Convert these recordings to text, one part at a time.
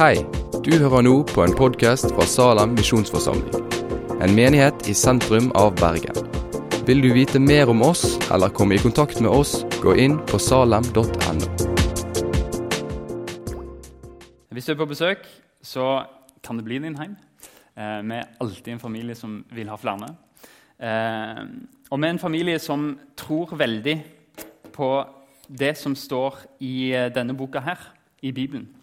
Hei, du hører nå på en podkast fra Salem misjonsforsamling. En menighet i sentrum av Bergen. Vil du vite mer om oss eller komme i kontakt med oss, gå inn på salem.no. Hvis du er på besøk, så kan det bli din hjem. Eh, Vi er alltid en familie som vil ha flere. Eh, og vi er en familie som tror veldig på det som står i eh, denne boka her, i Bibelen.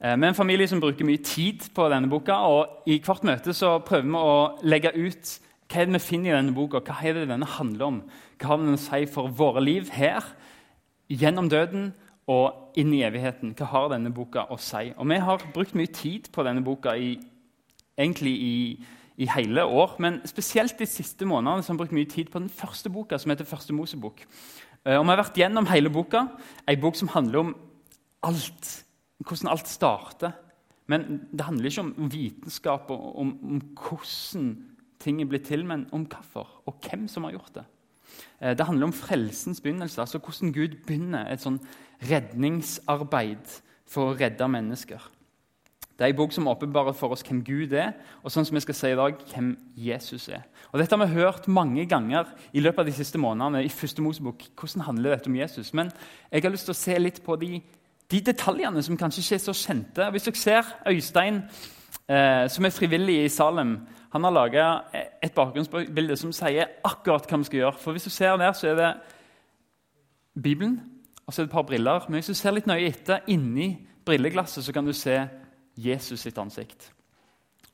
Eh, Vi er en familie som bruker mye tid på denne boka, og i hvert møte så prøver vi å legge ut hva er det vi finner i denne boka, hva er det denne handler om, hva har den å si for våre liv her, gjennom døden og inn i evigheten. Hva har denne boka å si? Og Vi har brukt mye tid på denne boka i, egentlig i, i hele år, men spesielt de siste månedene så har vi brukt mye tid på den første boka, som heter Første Mosebok. Eh, Og Vi har vært gjennom hele boka, ei bok som handler om alt hvordan alt starter. Men det handler ikke om vitenskap og om, om hvordan ting er blitt til, men om hvorfor og hvem som har gjort det. Eh, Det handler om frelsens begynnelse, altså hvordan Gud begynner et sånn redningsarbeid for å redde mennesker. Det er en bok som åpenbarer for oss hvem Gud er, og sånn som vi skal si i dag, hvem Jesus er. Og Dette har vi hørt mange ganger i løpet av de siste månedene. i første Mosebok. Hvordan handler dette om Jesus? Men jeg har lyst til å se litt på de, de detaljene som kanskje ikke er så kjente. Hvis dere ser Øystein, eh, som er frivillig i Salem, han har laga et bakgrunnsbilde som sier akkurat hva vi skal gjøre. For Hvis du ser der, så er det Bibelen og så er det et par briller. Men hvis du ser litt nøye etter, inni brilleglasset så kan du se Jesus sitt ansikt.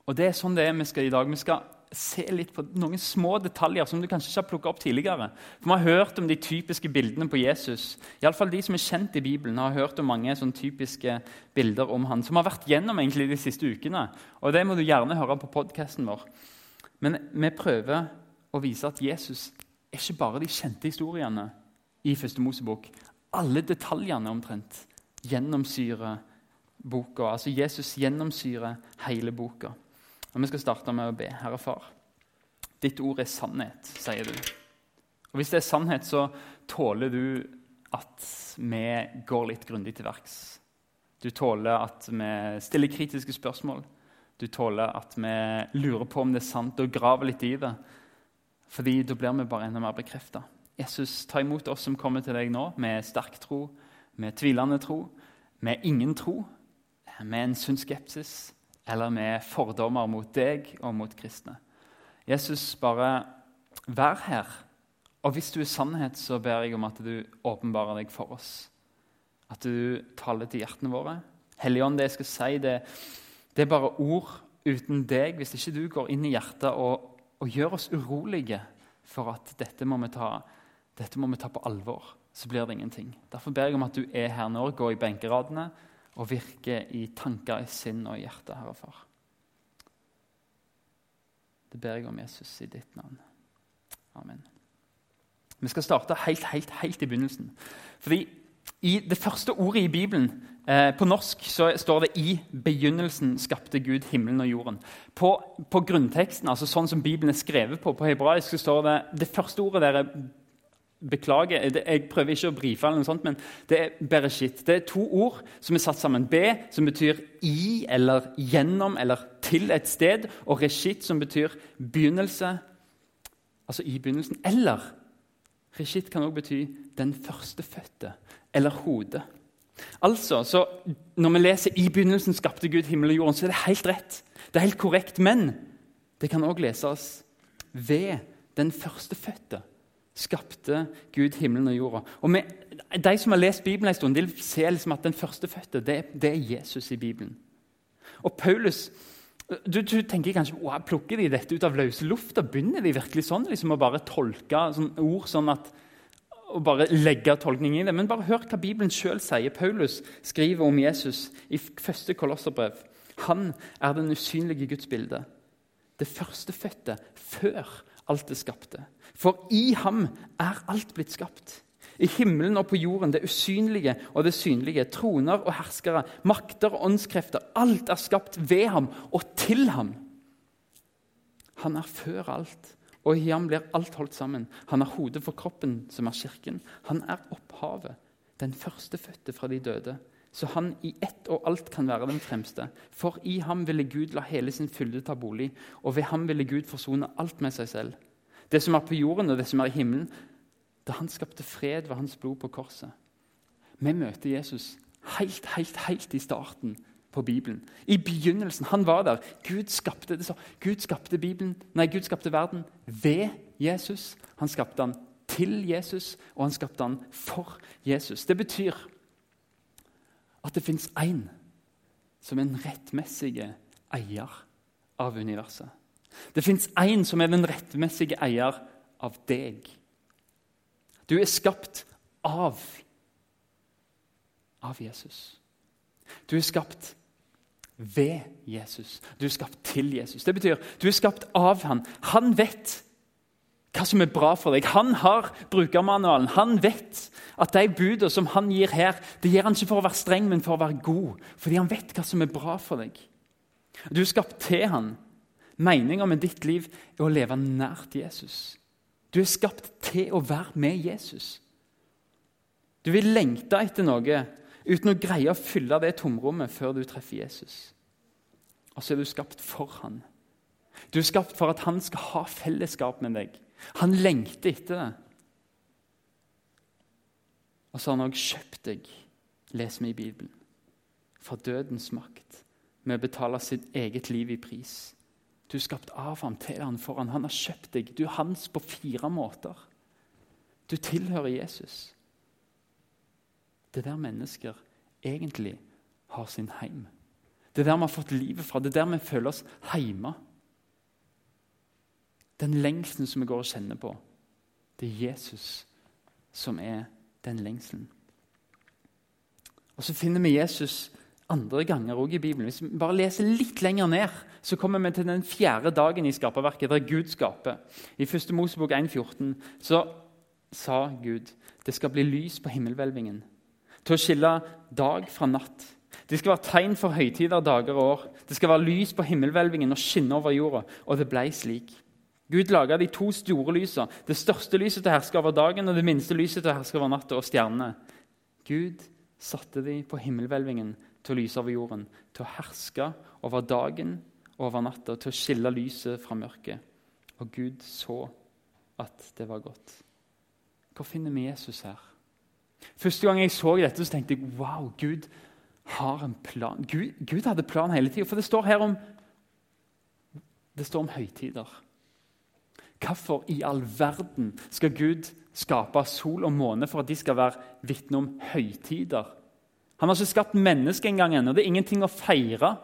Og Det er sånn det er vi skal i dag. Vi skal se litt på noen små detaljer som du kanskje ikke har plukket opp tidligere. For Vi har hørt om de typiske bildene på Jesus. I alle fall De som er kjent i Bibelen, har hørt om mange sånne typiske bilder om han, som har vært gjennom egentlig de siste ukene. Og Det må du gjerne høre på podkasten vår. Men vi prøver å vise at Jesus er ikke bare de kjente historiene i Første Mosebok. Alle detaljene omtrent gjennomsyrer boka. Altså Jesus gjennomsyrer hele boka. Og Vi skal starte med å be. Herre Far, ditt ord er sannhet, sier du. Og Hvis det er sannhet, så tåler du at vi går litt grundig til verks. Du tåler at vi stiller kritiske spørsmål. Du tåler at vi lurer på om det er sant, og graver litt i det. Fordi da blir vi bare enda mer bekrefta. Jesus, ta imot oss som kommer til deg nå, med sterk tro, med tvilende tro, med ingen tro, med en sunn skepsis eller med fordommer mot deg og mot kristne. Jesus, bare vær her. Og hvis du er sannhet, så ber jeg om at du åpenbarer deg for oss. At du taler til hjertene våre. Helligånd, det jeg skal si, det, det, er bare ord uten deg. Hvis ikke du går inn i hjertet og, og gjør oss urolige for at dette må, ta, dette må vi ta på alvor, så blir det ingenting. Derfor ber jeg om at du er her nå, gå i benkeradene og virke i tanker, i sinn og i hjerte, Herre Far. Det ber jeg om Jesus i ditt navn. Amen. Vi skal starte helt, helt, helt i begynnelsen. Fordi i Det første ordet i Bibelen eh, På norsk så står det 'I begynnelsen skapte Gud himmelen og jorden'. På, på grunnteksten, altså sånn som Bibelen er skrevet på, på hebraisk, så står det det første ordet der er Beklager, jeg prøver ikke å brife, eller noe sånt, men det er bereshit. Det er to ord som er satt sammen. B, som betyr i eller gjennom eller til et sted, og reshit, som betyr begynnelse, altså i begynnelsen. Eller reshit kan også bety den førstefødte eller hodet. Altså, så Når vi leser 'I begynnelsen skapte Gud himmel og jorden', så er det helt rett. Det er helt korrekt, Men det kan også leses ved den førstefødte skapte Gud himmelen og jorda. Og vi, De som har lest Bibelen en stund, vil se liksom at den førstefødte det, det er Jesus i Bibelen. Og Paulus du, du tenker kanskje wow, Plukker de dette ut av løse lufta? Begynner de virkelig sånn liksom å bare tolke sånn ord sånn at og bare legge tolkning i det? Men bare hør hva Bibelen sjøl sier. Paulus skriver om Jesus i første kolosserbrev. Han er den usynlige Guds bilde. Det førstefødte før alt det skapte. For i ham er alt blitt skapt. I himmelen og på jorden, det usynlige og det synlige, troner og herskere, makter og åndskrefter. Alt er skapt ved ham og til ham. Han er før alt, og i ham blir alt holdt sammen. Han er hodet for kroppen, som er kirken. Han er opphavet, den førstefødte fra de døde, så han i ett og alt kan være den fremste. For i ham ville Gud la hele sin fylde ta bolig, og ved ham ville Gud forsone alt med seg selv. Det som er på jorden, og det som er i himmelen. Da han skapte fred ved hans blod på korset. Vi møter Jesus helt, helt, helt i starten på Bibelen. I begynnelsen. Han var der. Gud skapte, det. Gud skapte, Bibelen, nei, Gud skapte verden ved Jesus. Han skapte den til Jesus, og han skapte den for Jesus. Det betyr at det fins én som er den rettmessige eier av universet. Det fins én som er den rettmessige eier av deg. Du er skapt av av Jesus. Du er skapt ved Jesus. Du er skapt til Jesus. Det betyr du er skapt av han. Han vet hva som er bra for deg. Han har brukermanualen. Han vet at de budene som han gir her, det gir han ikke for å være streng, men for å være god. Fordi han vet hva som er bra for deg. Du er skapt til han. Meninga med ditt liv er å leve nært Jesus. Du er skapt til å være med Jesus. Du vil lengte etter noe uten å greie å fylle det tomrommet før du treffer Jesus. Og så er du skapt for han. Du er skapt for at han skal ha fellesskap med deg. Han lengter etter det. Og så har han også kjøpt deg, les vi i Bibelen, fra dødens makt, med å betale sitt eget liv i pris. Du er skapt av ham, til ham, for ham. Han har kjøpt deg. Du er hans på fire måter. Du tilhører Jesus. Det er der mennesker egentlig har sin heim. Det er der vi har fått livet fra. Det er der vi føler oss hjemme. Den lengselen som vi går og kjenner på, det er Jesus som er den lengselen. Og Så finner vi Jesus andre ganger også i Bibelen. Hvis vi bare leser litt lenger ned, så kommer vi til den fjerde dagen i skaperverket, der Gud skaper. I 1. Mosebok 1,14 så sa Gud det skal bli lys på himmelhvelvingen til å skille dag fra natt. Det skal være tegn for høytider, dager og år. Det skal være lys på himmelhvelvingen og skinne over jorda. Og det ble slik. Gud laga de to store lysene. Det største lyset til å herske over dagen og det minste lyset til å herske over natta og stjernene. Gud satte de på himmelhvelvingen til å lyse over jorden, til å herske over dagen og over natta, til å skille lyset fra mørket. Og Gud så at det var godt. Hvor finner vi Jesus her? Første gang jeg så dette, så tenkte jeg wow, Gud har en plan. Gud, Gud hadde plan hele tida. For det står her om det står om høytider. Hvorfor i all verden skal Gud skape sol og måne for at de skal være vitne om høytider? Han har ikke skapt mennesket engang ennå. Det er ingenting å feire.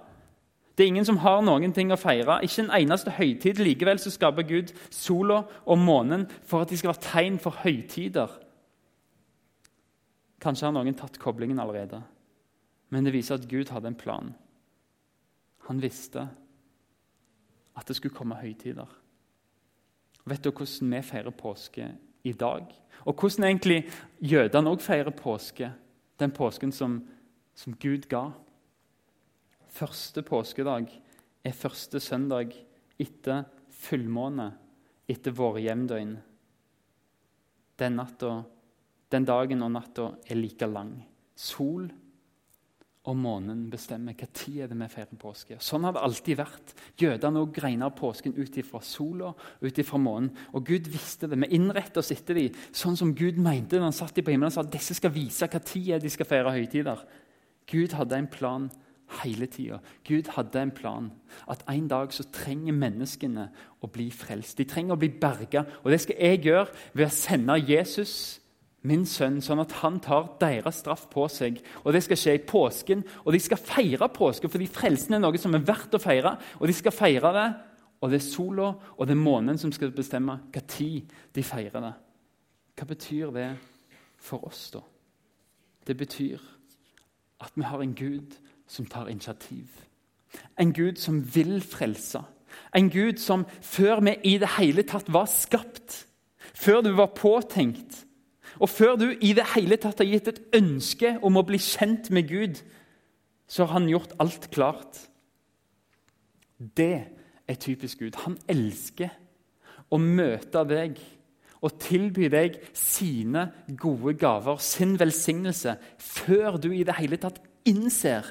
Det er ingen som har noen ting å feire. Ikke en eneste høytid. Likevel så skaper Gud sola og månen for at de skal være tegn for høytider. Kanskje har noen tatt koblingen allerede. Men det viser at Gud hadde en plan. Han visste at det skulle komme høytider. Vet du hvordan vi feirer påske i dag? Og hvordan egentlig jødene òg feirer påske, den påsken som, som Gud ga? Første påskedag er første søndag etter fullmåne, etter våre hjemdøgn. Den natta den dagen og natta er like lang. Sol og månen bestemmer hva tid er det vi feirer påske. Sånn har det alltid vært. Jødene også regna påsken ut ifra sola og ut ifra månen. Og Gud visste det. Vi innretter oss etter dem sånn som Gud mente da han satt dem på himmelen og sa at disse skal vise hva tid de skal feire høytider. Gud hadde en plan hele tida. Gud hadde en plan. At en dag så trenger menneskene å bli frelst. De trenger å bli berga. Og det skal jeg gjøre ved å sende Jesus min sønn, sånn at han tar deres straff på seg. Og Det skal skje i påsken, og de skal feire påske, fordi frelsen er noe som er verdt å feire. Og de skal feire det, og det er sola og det er månen som skal bestemme hva tid de feirer det. Hva betyr det for oss, da? Det betyr at vi har en Gud som tar initiativ. En Gud som vil frelse. En Gud som før vi i det hele tatt var skapt, før du var påtenkt, og før du i det hele tatt har gitt et ønske om å bli kjent med Gud, så har han gjort alt klart. Det er typisk Gud. Han elsker å møte deg og tilby deg sine gode gaver, sin velsignelse, før du i det hele tatt innser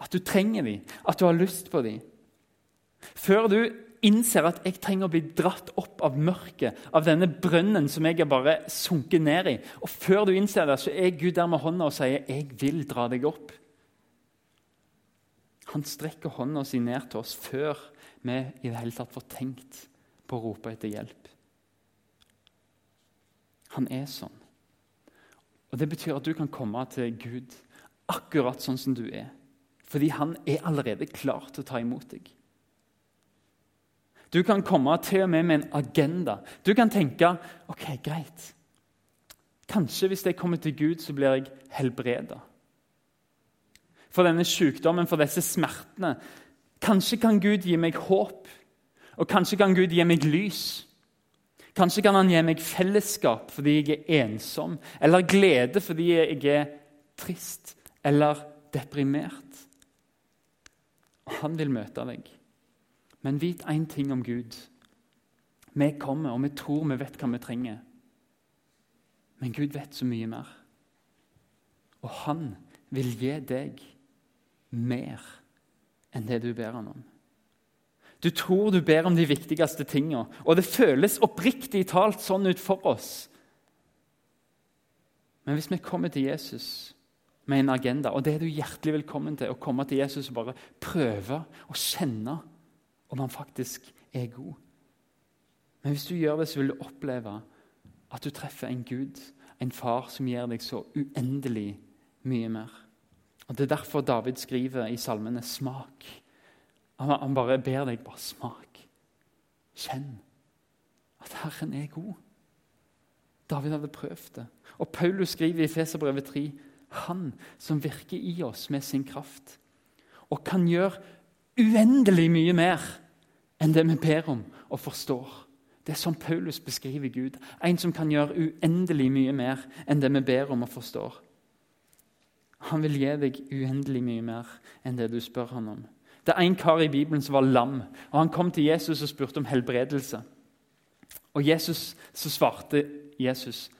at du trenger dem, at du har lyst på dem. Før du innser at jeg trenger å bli dratt opp av mørket, av denne brønnen som jeg har bare sunket ned i. Og før du innser det, så er Gud der med hånda og sier 'Jeg vil dra deg opp'. Han strekker hånda si ned til oss før vi i det hele tatt får tenkt på å rope etter hjelp. Han er sånn. Og Det betyr at du kan komme til Gud akkurat sånn som du er. Fordi han er allerede klar til å ta imot deg. Du kan komme til og med med en agenda. Du kan tenke ok, greit. Kanskje hvis jeg kommer til Gud, så blir jeg helbreda. For denne sykdommen, for disse smertene. Kanskje kan Gud gi meg håp. Og kanskje kan Gud gi meg lys. Kanskje kan han gi meg fellesskap fordi jeg er ensom, eller glede fordi jeg er trist eller deprimert. Og Han vil møte deg. Men vit én ting om Gud. Vi kommer, og vi tror vi vet hva vi trenger. Men Gud vet så mye mer. Og han vil gi deg mer enn det du ber han om. Du tror du ber om de viktigste tingene, og det føles oppriktig talt sånn ut for oss. Men hvis vi kommer til Jesus med en agenda, og det er du hjertelig velkommen til, å komme til Jesus og bare prøve å kjenne om han faktisk er god. Men hvis du gjør det, så vil du oppleve at du treffer en Gud, en far, som gir deg så uendelig mye mer. Og Det er derfor David skriver i salmene 'smak'. Han bare ber deg bare smak. Kjenn at Herren er god. David hadde prøvd det. Og Paulus skriver i Feserbrevet 3 han som virker i oss med sin kraft og kan gjøre uendelig mye mer enn det vi ber om og forstår. Det er sånn Paulus beskriver Gud. En som kan gjøre uendelig mye mer enn det vi ber om og forstår. Han vil gi deg uendelig mye mer enn det du spør han om. Det er en kar i Bibelen som var lam, og han kom til Jesus og spurte om helbredelse. Og Jesus, så svarte Jesus,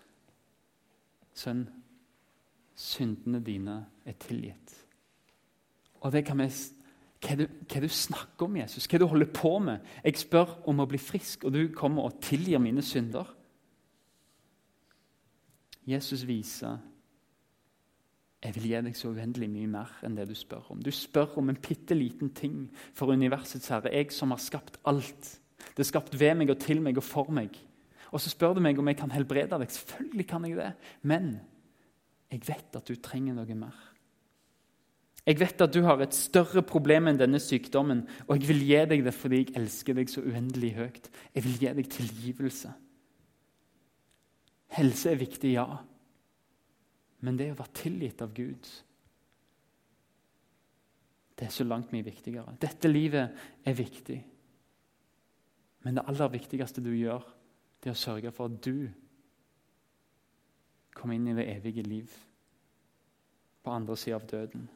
'Sønn, syndene dine er tilgitt.' Og det kan vi hva det, hva du snakker om, Jesus? Hva du holder på med? Jeg spør om å bli frisk, og du kommer og tilgir mine synder. Jesus viser jeg vil gi deg så uendelig mye mer enn det du spør om. Du spør om en bitte liten ting for universets herre. Jeg som har skapt alt. Det er skapt ved meg og til meg og for meg. Og så spør du meg om jeg kan helbrede deg. Selvfølgelig kan jeg det. Men jeg vet at du trenger noe mer. Jeg vet at du har et større problem enn denne sykdommen, og jeg vil gi deg det fordi jeg elsker deg så uendelig høyt. Jeg vil gi deg tilgivelse. Helse er viktig, ja. Men det å være tilgitt av Gud Det er så langt mye viktigere. Dette livet er viktig. Men det aller viktigste du gjør, det er å sørge for at du kommer inn i det evige liv på andre sida av døden.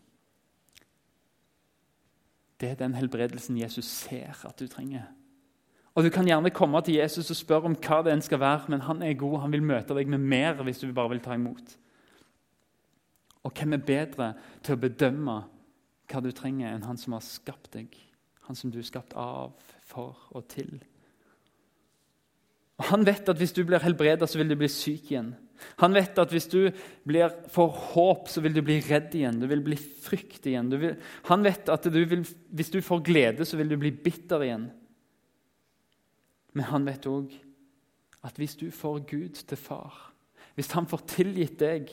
Det er den helbredelsen Jesus ser at du trenger. Og Du kan gjerne komme til Jesus og spørre om hva det enn skal være, men han er god, han vil møte deg med mer hvis du bare vil ta imot. Og hvem er bedre til å bedømme hva du trenger, enn han som har skapt deg? Han som du er skapt av, for og til. Og Han vet at hvis du blir helbredet, så vil du bli syk igjen. Han vet at hvis du blir får håp, så vil du bli redd igjen. Du vil bli frykt igjen. Vil, han vet at du vil, hvis du får glede, så vil du bli bitter igjen. Men han vet òg at hvis du får Gud til far, hvis han får tilgitt deg,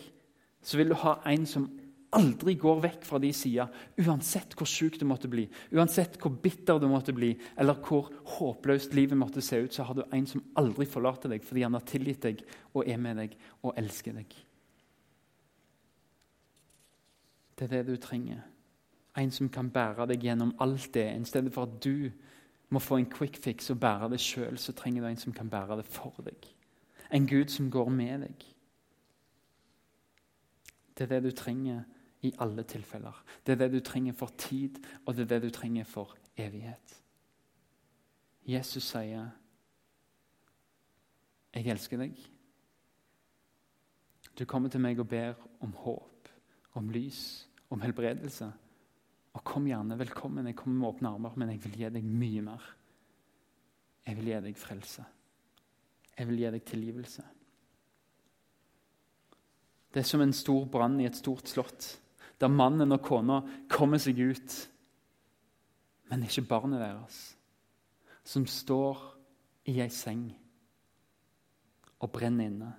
så vil du ha en som aldri går vekk fra de sida, uansett hvor sjuk du måtte bli, uansett hvor bitter du måtte bli, eller hvor håpløst livet måtte se ut, så har du en som aldri forlater deg fordi han har tilgitt deg og er med deg og elsker deg. Det er det du trenger. En som kan bære deg gjennom alt det. I stedet for at du må få en quick fix og bære det sjøl, så trenger du en som kan bære det for deg. En Gud som går med deg. Det er det du trenger i alle tilfeller. Det er det du trenger for tid, og det er det du trenger for evighet. Jesus sier, 'Jeg elsker deg'. Du kommer til meg og ber om håp, om lys, om helbredelse. Og kom gjerne, velkommen. Jeg kommer med åpne armer, men jeg vil gi deg mye mer. Jeg vil gi deg frelse. Jeg vil gi deg tilgivelse. Det er som en stor brann i et stort slott, der mannen og kona kommer seg ut, men ikke barnet deres, som står i ei seng og brenner inne.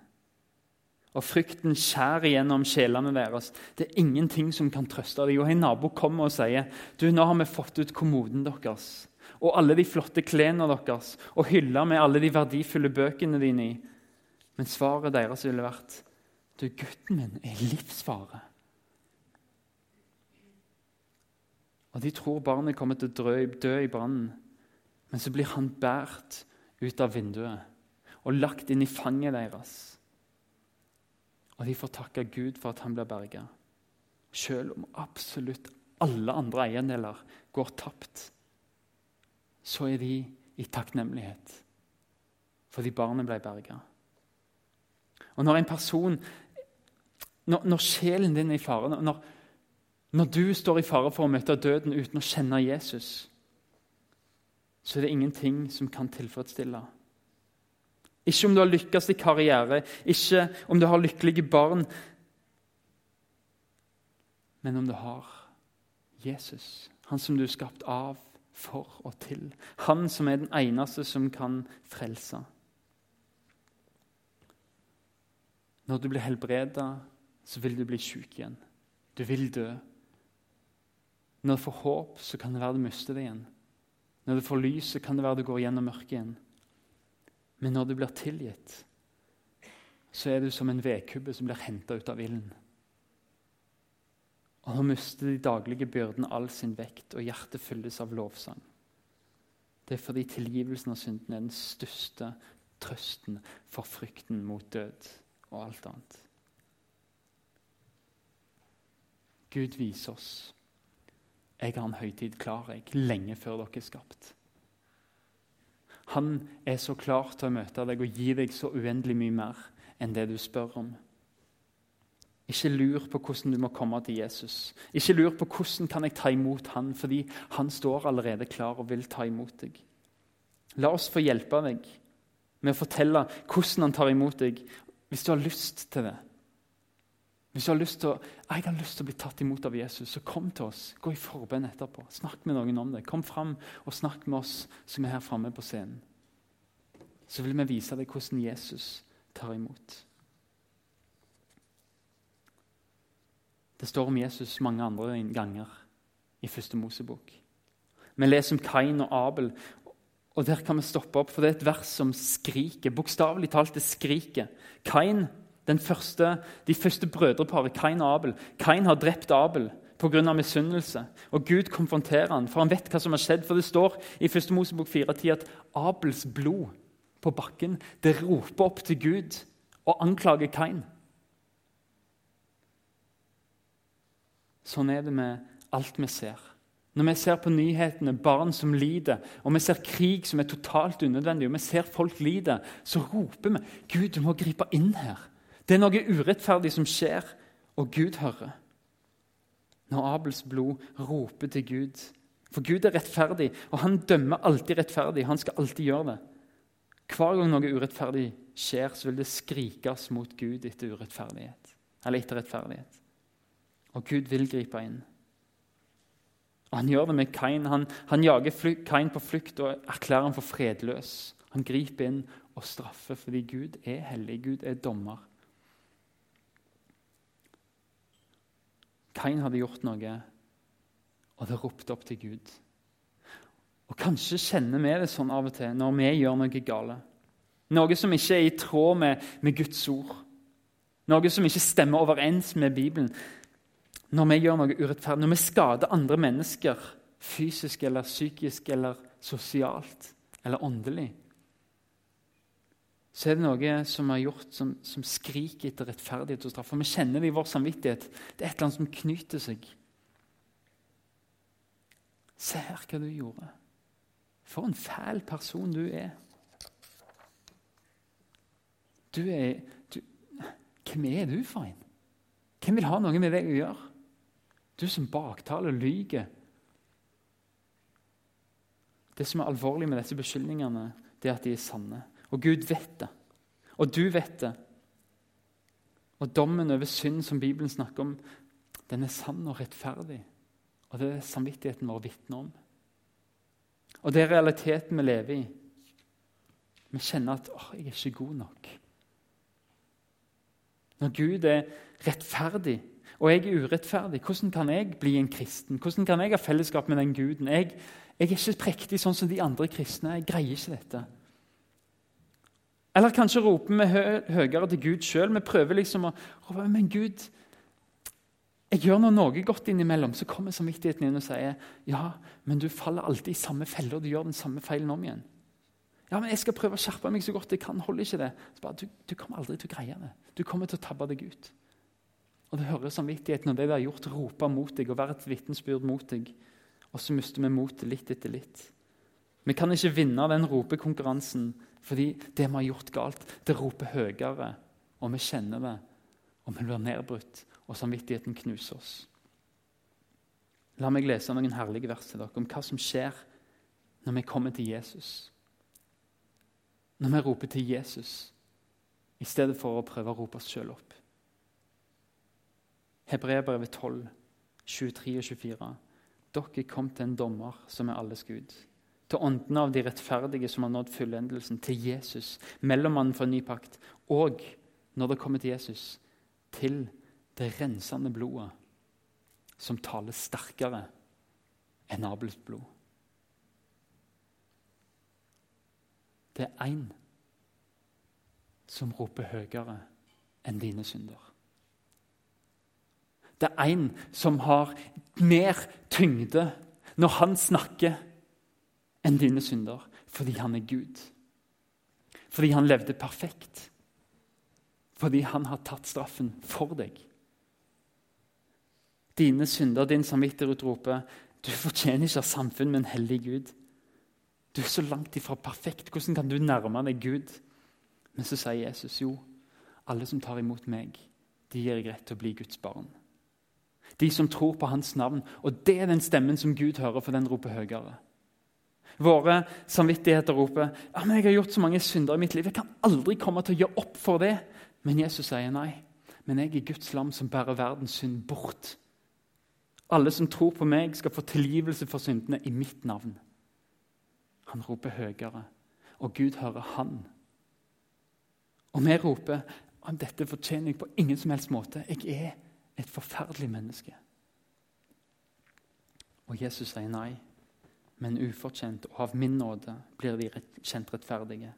Og frykten skjærer gjennom sjelene deres. Det er ingenting som kan trøste dem. Og En nabo kommer og sier du, nå har vi fått ut kommoden deres og alle de flotte klærne deres og hylla med alle de verdifulle bøkene dine i. Men svaret deres ville vært du, gutten min er livsfare. Og De tror barnet kommer til å dø i brannen, men så blir han båret ut av vinduet og lagt inn i fanget deres. Og de får takke Gud for at han blir berga, selv om absolutt alle andre eiendeler går tapt. Så er de i takknemlighet fordi barnet ble berga. Og når en person når, når, sjelen din er i fare, når, når du står i fare for å møte døden uten å kjenne Jesus, så er det ingenting som kan tilfredsstille. Ikke om du har lykkes i karriere, ikke om du har lykkelige barn, men om du har Jesus, han som du er skapt av, for og til. Han som er den eneste som kan frelse. Når du blir helbreda så vil du bli syk igjen. Du vil dø. Når du får håp, så kan det være du mister det igjen. Når du får lys, så kan det være du går gjennom mørket igjen. Men når du blir tilgitt, så er du som en vedkubbe som blir henta ut av ilden. Og Nå mister de daglige byrdene all sin vekt, og hjertet fylles av lovsang. Det er fordi tilgivelsen av synden er den største trøsten for frykten mot død og alt annet. Gud viser oss jeg har en høytid klar jeg, lenge før dere er skapt. Han er så klar til å møte deg og gi deg så uendelig mye mer enn det du spør om. Ikke lur på hvordan du må komme til Jesus. Ikke lur på hvordan kan jeg ta imot han, fordi han står allerede klar og vil ta imot deg. La oss få hjelpe deg med å fortelle hvordan han tar imot deg, hvis du har lyst til det. Hvis du har lyst til å, jeg har lyst til å bli tatt imot av Jesus, så kom til oss. Gå i forbønn etterpå. Snakk med noen om det. Kom fram og snakk med oss som er her framme på scenen. Så vil vi vise deg hvordan Jesus tar imot. Det står om Jesus mange andre ganger i første Mosebok. Vi leser om Kain og Abel, og der kan vi stoppe opp, for det er et vers som skriker. Bokstavelig talt, det skriker. Kain Første, de første brødreparet, Kain og Abel. Kain har drept Abel pga. misunnelse. Og Gud konfronterer han, for han vet hva som har skjedd. For Det står i 1. Mosebok 4,10 at Abels blod på bakken det roper opp til Gud og anklager Kain. Sånn er det med alt vi ser. Når vi ser på nyhetene barn som lider, og vi ser krig som er totalt unødvendig, og vi ser folk lide, så roper vi Gud, du må gripe inn her. Det er noe urettferdig som skjer, og Gud hører. Når Abels blod roper til Gud. For Gud er rettferdig, og han dømmer alltid rettferdig. Han skal alltid gjøre det. Hver gang noe urettferdig skjer, så vil det skrikes mot Gud etter urettferdighet. Eller etter rettferdighet. Og Gud vil gripe inn. Og Han gjør det med Kain. Han, han jager Kain på flukt og erklærer ham for fredløs. Han griper inn og straffer fordi Gud er hellig. Gud er dommer. Kain hadde gjort noe, og det ropte opp til Gud. Og Kanskje kjenner vi det sånn av og til når vi gjør noe gale. Noe som ikke er i tråd med, med Guds ord. Noe som ikke stemmer overens med Bibelen. Når vi gjør noe urettferdig, når vi skader andre mennesker fysisk eller psykisk eller sosialt eller åndelig så er det noe som er gjort som, som skriker etter rettferdighet og straff. For vi kjenner det i vår samvittighet. Det er et eller annet som knyter seg. Se her hva du gjorde. For en fæl person du er. Du er du, Hvem er du for en? Hvem vil ha noe med deg å gjøre? Du som baktaler og lyver. Det som er alvorlig med disse beskyldningene, det er at de er sanne. Og Gud vet det. Og du vet det. Og dommen over synd som Bibelen snakker om, den er sann og rettferdig. Og det er samvittigheten vår vitner om. Og det er realiteten vi lever i. Vi kjenner at åh, 'jeg er ikke god nok'. Når Gud er rettferdig, og jeg er urettferdig, hvordan kan jeg bli en kristen? Hvordan kan jeg ha fellesskap med den guden? Jeg, jeg er ikke prektig sånn som de andre kristne. Jeg greier ikke dette. Eller kanskje roper vi hø høyere til Gud sjøl. Vi prøver liksom å rope Men Gud, jeg gjør nå noe godt innimellom. Så kommer samvittigheten inn og sier ja, men du faller alltid i samme felle, og du gjør den samme feilen om igjen. Ja, men Jeg skal prøve å skjerpe meg så godt jeg kan. Holder ikke det? Bare, du, du, kommer aldri til å greie det. Du kommer til å tabbe deg ut. Og det hører samvittigheten og det vi har gjort, rope mot deg og være et vitnesbyrd mot deg. Og så mister vi motet litt etter litt. Vi kan ikke vinne den ropekonkurransen fordi det vi har gjort galt, det roper høyere. Og vi kjenner det, og vi blir nedbrutt, og samvittigheten knuser oss. La meg lese noen herlige vers til dere om hva som skjer når vi kommer til Jesus. Når vi roper til Jesus i stedet for å prøve å rope oss sjøl opp. Hebreerbrevet 12, 23 og 24. Dere kom til en dommer som er alles Gud. Til åndene av de rettferdige som har nådd fullendelsen. Til Jesus, mellommannen for en ny pakt. Og, når det kommer til Jesus, til det rensende blodet som taler sterkere enn Abels blod. Det er én som roper høyere enn dine synder. Det er én som har mer tyngde når han snakker, enn dine synder, fordi han er Gud. Fordi han levde perfekt. Fordi han har tatt straffen for deg. Dine synder, din samvittighet roper du fortjener ikke av samfunn med en hellig Gud. Du er så langt ifra perfekt. Hvordan kan du nærme deg Gud? Men så sier Jesus jo, alle som tar imot meg, de gir jeg rett til å bli Guds barn. De som tror på hans navn. Og det er den stemmen som Gud hører, for den roper høyere. Våre samvittigheter roper ja, men 'Jeg har gjort så mange synder i mitt liv. Jeg kan aldri komme til å gjøre opp for det.' Men Jesus sier nei. Men jeg er Guds lam som bærer verdens synd bort. Alle som tror på meg, skal få tilgivelse for syndene i mitt navn. Han roper høyere, og Gud hører han. Og vi roper at dette fortjener jeg på ingen som helst måte. Jeg er et forferdelig menneske. Og Jesus sier nei, men ufortjent og av min nåde blir de kjent rettferdige.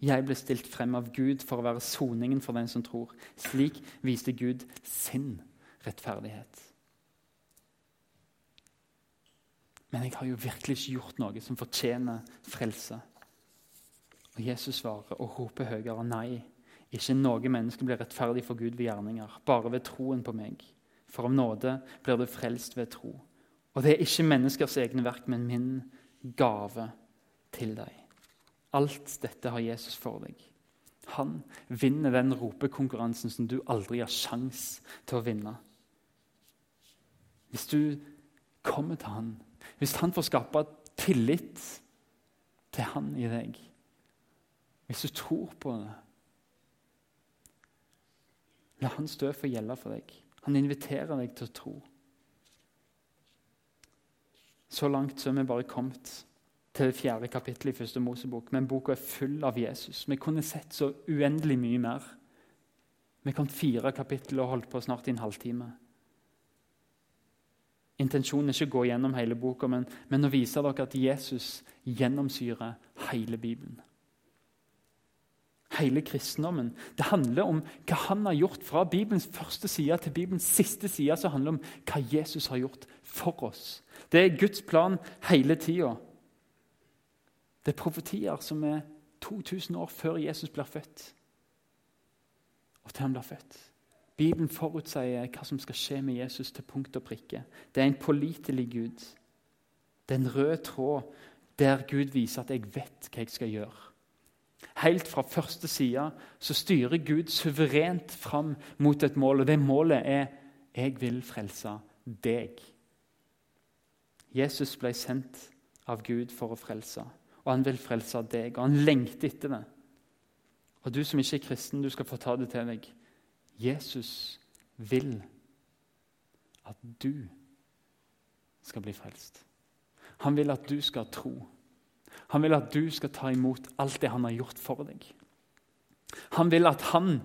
Jeg ble stilt frem av Gud for å være soningen for den som tror. Slik viste Gud sin rettferdighet. Men jeg har jo virkelig ikke gjort noe som fortjener frelse. Og Jesus svarer og roper høyere nei. Ikke noe menneske blir rettferdig for Gud ved gjerninger, bare ved troen på meg. For om nåde blir du frelst ved tro. Og det er ikke menneskers egne verk, men min gave til deg. Alt dette har Jesus for deg. Han vinner den ropekonkurransen som du aldri har sjans til å vinne. Hvis du kommer til han, hvis han får skape tillit til han i deg, hvis du tror på det La hans død få gjelde for deg. Han inviterer deg til å tro. Så langt så er vi bare kommet til det fjerde kapittelet i første Mosebok. Men boka er full av Jesus. Vi kunne sett så uendelig mye mer. Vi kom fire kapittel og holdt på snart i en halvtime. Intensjonen er ikke å gå gjennom hele boka, men, men å vise dere at Jesus gjennomsyrer hele Bibelen hele kristendommen. Det handler om hva han har gjort fra Bibelens første side til Bibelens siste side. Så handler om hva Jesus har gjort for oss. Det er Guds plan hele tida. Det er profetier som er 2000 år før Jesus blir født. Og til han blir født. Bibelen forutsier hva som skal skje med Jesus til punkt og prikke. Det er en pålitelig Gud. Det er en rød tråd der Gud viser at 'jeg vet hva jeg skal gjøre'. Helt fra første side så styrer Gud suverent fram mot et mål, og det målet er 'Jeg vil frelse deg'. Jesus ble sendt av Gud for å frelse, og han vil frelse deg. Og han lengter etter det. Og du som ikke er kristen, du skal få ta det til deg. Jesus vil at du skal bli frelst. Han vil at du skal tro. Han vil at du skal ta imot alt det han har gjort for deg. Han vil at han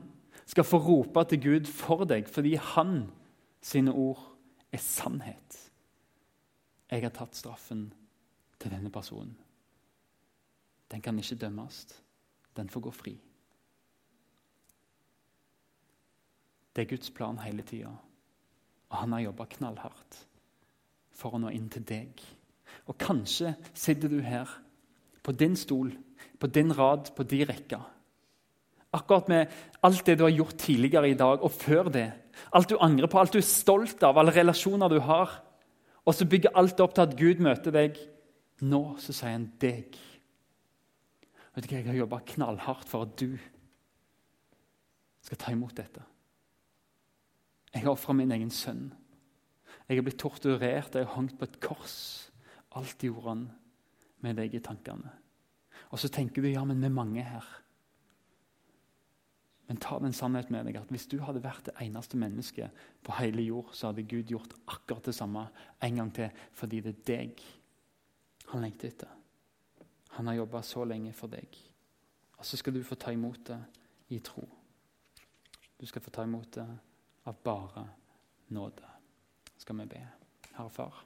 skal få rope til Gud for deg, fordi han sine ord er sannhet. Jeg har tatt straffen til denne personen. Den kan ikke dømmes. Den får gå fri. Det er Guds plan hele tida, og han har jobba knallhardt for å nå inn til deg. Og kanskje sitter du her på din stol, på din rad, på din rekke. Akkurat med alt det du har gjort tidligere i dag og før det. Alt du angrer på, alt du er stolt av, alle relasjoner du har. Og så bygger alt opp til at Gud møter deg. Nå så sier han deg. Vet du hva, Jeg har jobba knallhardt for at du skal ta imot dette. Jeg har ofra min egen sønn. Jeg har blitt torturert, jeg har hengt på et kors. Alt gjorde han med deg i tankene. Og så tenker du ja, men vi er mange her. Men ta den sannheten med deg at hvis du hadde vært det eneste mennesket på hele jord, så hadde Gud gjort akkurat det samme en gang til, fordi det er deg han lengter etter. Han har jobba så lenge for deg. Og så skal du få ta imot det i tro. Du skal få ta imot det av bare nåde. Skal vi be. Herre Far.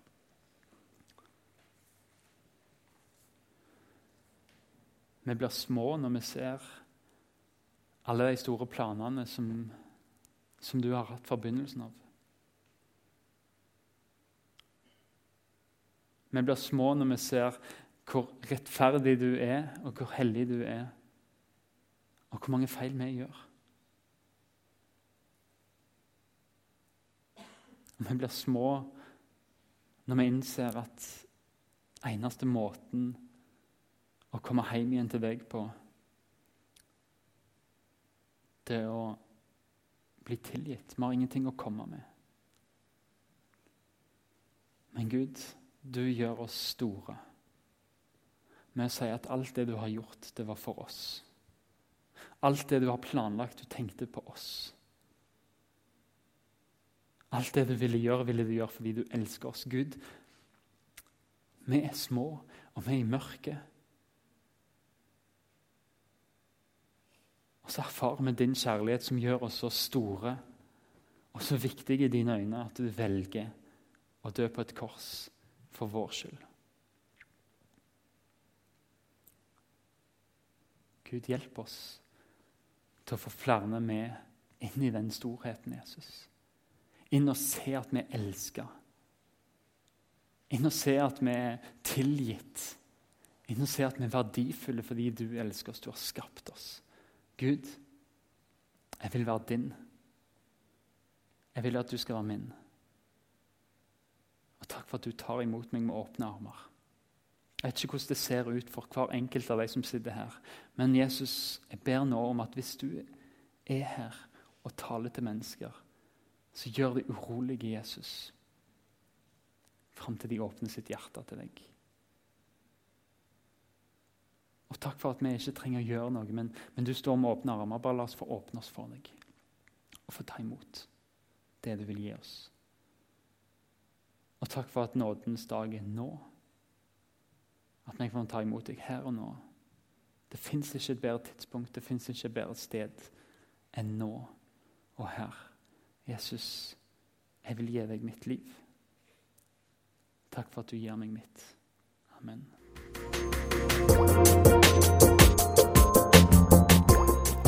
Vi blir små når vi ser alle de store planene som, som du har hatt forbindelsen av. Vi blir små når vi ser hvor rettferdig du er, og hvor hellig du er, og hvor mange feil vi gjør. Vi blir små når vi innser at eneste måten å komme hjem igjen til deg på, det å bli tilgitt. Vi har ingenting å komme med. Men Gud, du gjør oss store med å si at alt det du har gjort, det var for oss. Alt det du har planlagt, du tenkte på oss. Alt det du ville gjøre, ville du gjøre fordi du elsker oss. Gud, vi er små, og vi er i mørket. Og så erfarer vi din kjærlighet som gjør oss så store og så viktige i dine øyne at du velger å dø på et kors for vår skyld. Gud, hjelp oss til å få flere med inn i den storheten, Jesus. Inn og se at vi er elska. Inn og se at vi er tilgitt. Inn og se at vi er verdifulle fordi du elsker oss. Du har skapt oss. Gud, jeg vil være din. Jeg vil at du skal være min. Og Takk for at du tar imot meg med åpne armer. Jeg vet ikke hvordan det ser ut for hver enkelt av de som sitter her. Men Jesus, jeg ber nå om at hvis du er her og taler til mennesker, så gjør det urolige Jesus fram til de åpner sitt hjerte til deg. Takk for at vi ikke trenger å gjøre noe, men, men du står med åpne armer. Bare la oss få åpne oss for deg og få ta imot det du vil gi oss. Og takk for at nådens dag er nå. At vi kan ta imot deg her og nå. Det fins ikke et bedre tidspunkt, det fins ikke et bedre sted enn nå og her. Jesus, jeg vil gi deg mitt liv. Takk for at du gir meg mitt. Amen.